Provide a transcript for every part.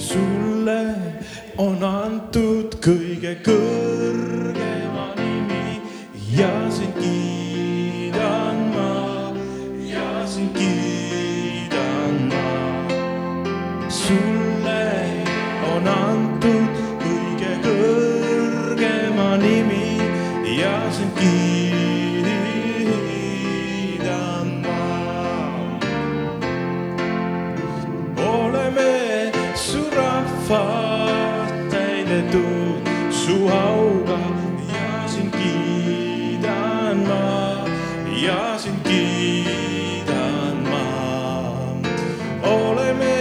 sulle on antud kõige kõrgema nimi ja sind kiidab. puhas täidetud su auga ja sind kiidan ma ja sind kiidan ma. oleme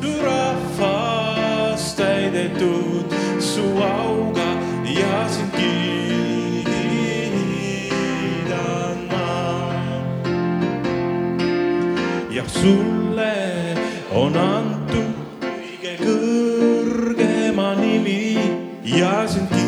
tu rahvas täidetud su auga ja sind kiidan ma. ja sulle on antud viagem que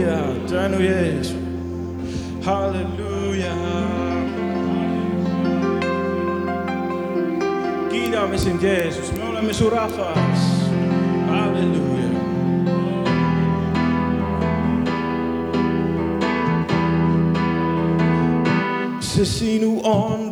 Hallelujah. Njalo Yesu. Hallelujah. Kiidämme sin Jeesus. Me olemme sun. Hallelujah. Se sinu on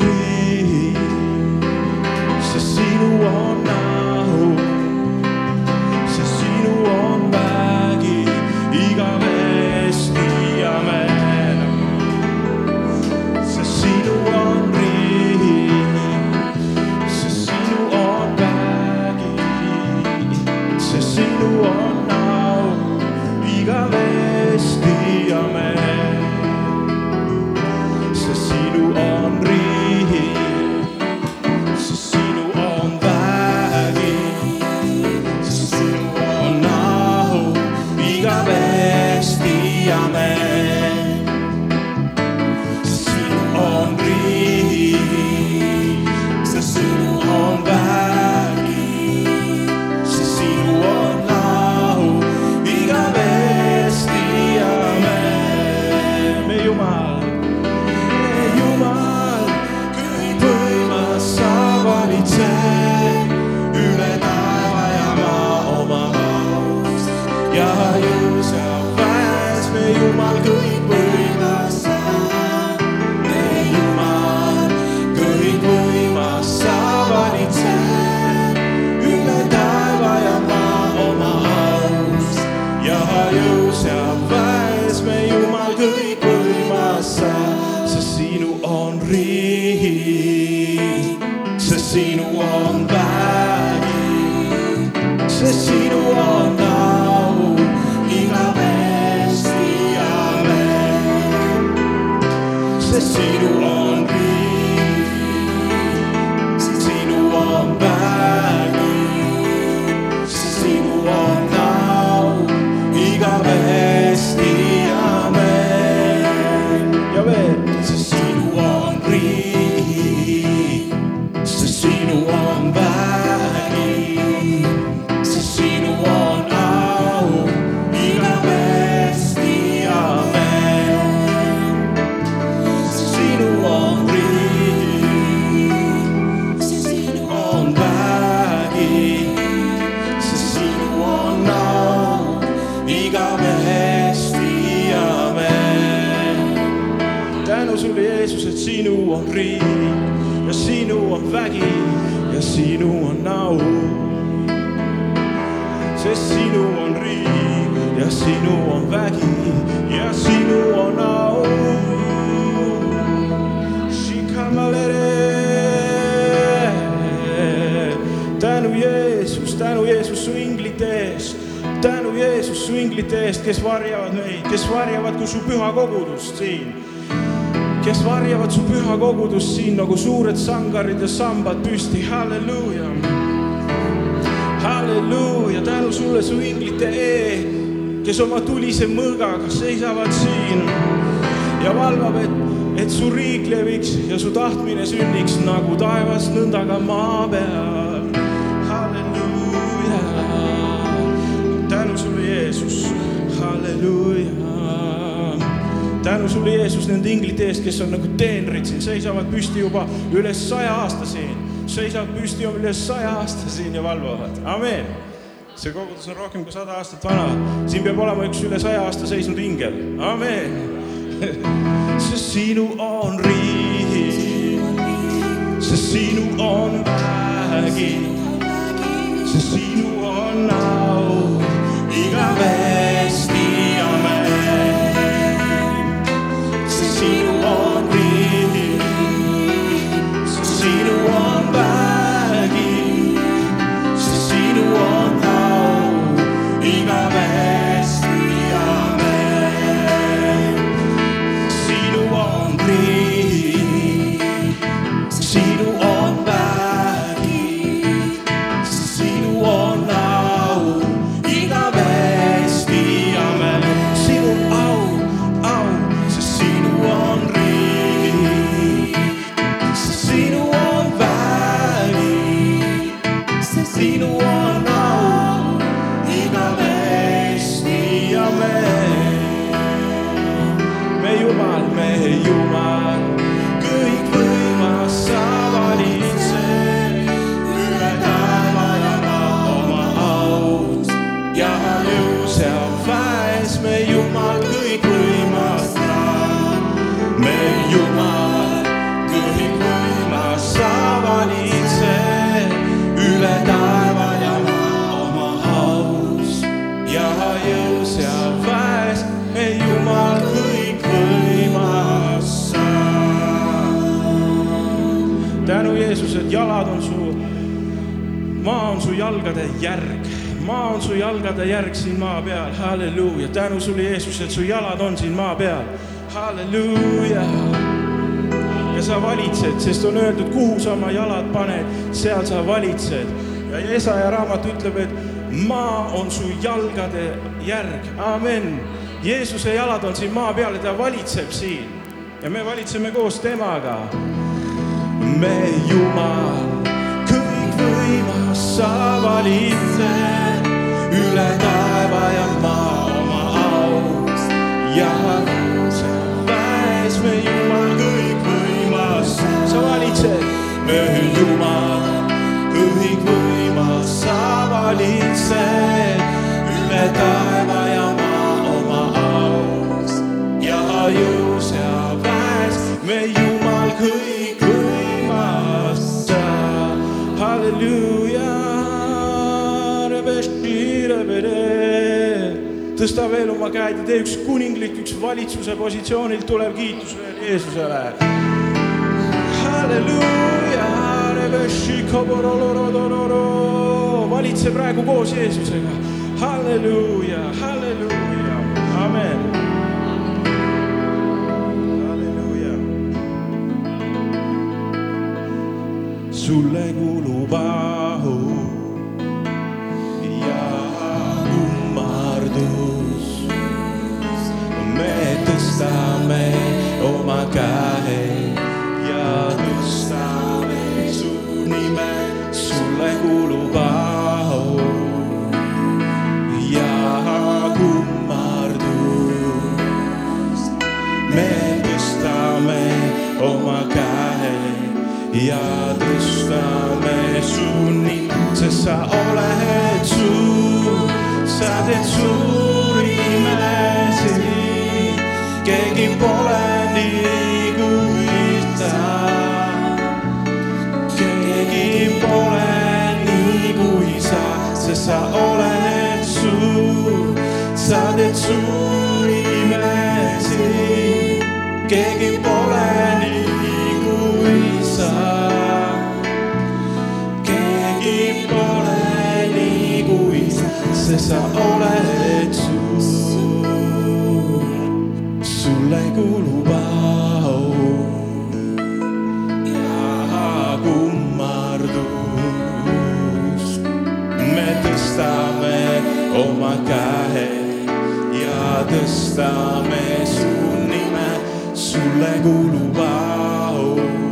rio. Riik ja sinu on vägi ja sinu on au. sest sinu on riik ja sinu on vägi ja sinu on au. tänu Jeesus, tänu Jeesus su inglite eest, tänu Jeesus su inglite eest, kes varjavad meid, kes varjavad kui su püha kogudust siin kes varjavad su püha kogudust siin nagu suured sangarid ja sambad püsti, halleluuja. halleluuja, tänu sulle su inglite E, kes oma tulise mõõgaga seisavad siin ja valvab, et, et su riik leviks ja su tahtmine sünniks nagu taevas, nõnda ka maa peal. halleluuja, tänu sulle, Jeesus, halleluuja tänu sulle, Jeesus, nende inglite eest, kes on nagu teenrid siin, seisavad püsti juba üle saja aasta siin, seisavad püsti juba üle saja aasta siin ja valvavad, amen. see kogudus on rohkem kui sada aastat vana, siin peab olema üks üle saja aasta seisnud ingel, amen. sest sinu on riik, sest sinu on vägi, sest sinu on au me Jumal. Kõikvõimas sa valitsed üle taeva ja maa oma aust ja jõu seal väes, me Jumal kõikvõimas sa. tänu Jeesus, et jalad on su maa on su jalgade järg, maa on su jalgade järg siin maa peal, halleluuja, tänu sulle, Jeesus, et su jalad on siin maa peal, halleluuja. ja sa valitsed, sest on öeldud, kuhu sa oma jalad paned, seal sa valitsed. ja Jesaja raamat ütleb, et maa on su jalgade järg, amen. Jeesuse jalad on siin maa peal ja ta valitseb siin ja me valitseme koos temaga me Jumal, kõikvõimas sa valitsed tõsta veel oma käed ja tee üks kuninglik, üks valitsuse positsioonilt tulev kiitus veel Jeesusele. valitse praegu koos Jeesusega. halleluuja, halleluuja, amen. Sulle kuulub au ja kummardus. me tõstame oma käe ja tõstame su nime, sest sa oled suur, sa teed suuri imesid, keegi pole nii kui sa. keegi pole nii kui sa, sest sa oled suur, sa teed suuri imesid, keegi sa, oled suur, sulle kuulub au ja kummardus. me tõstame oma käe ja tõstame su nime, sulle kuulub au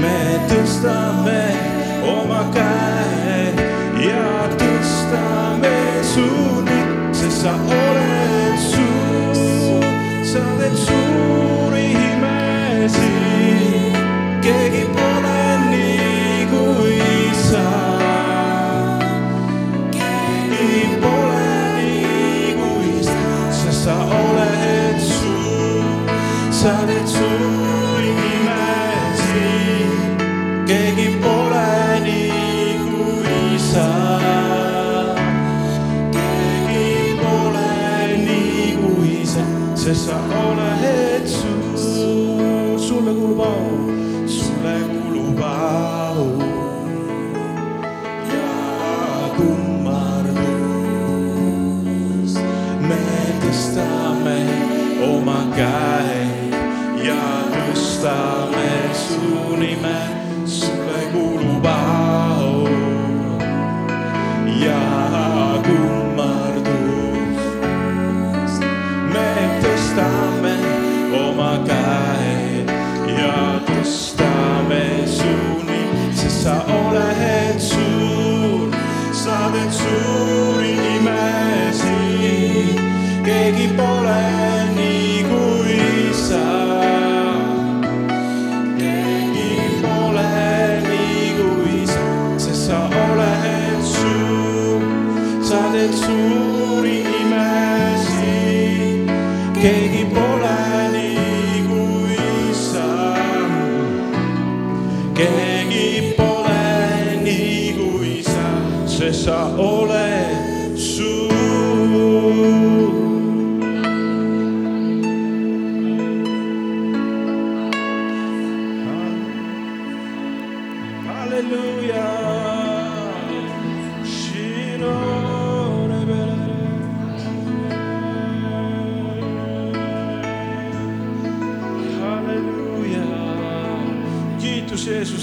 me tõstame oma käe ja tõstame su nime, sest sa oled sest sa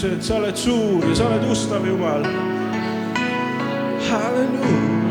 et sa oled suur ja sa oled ustav Jumal. halleluuja.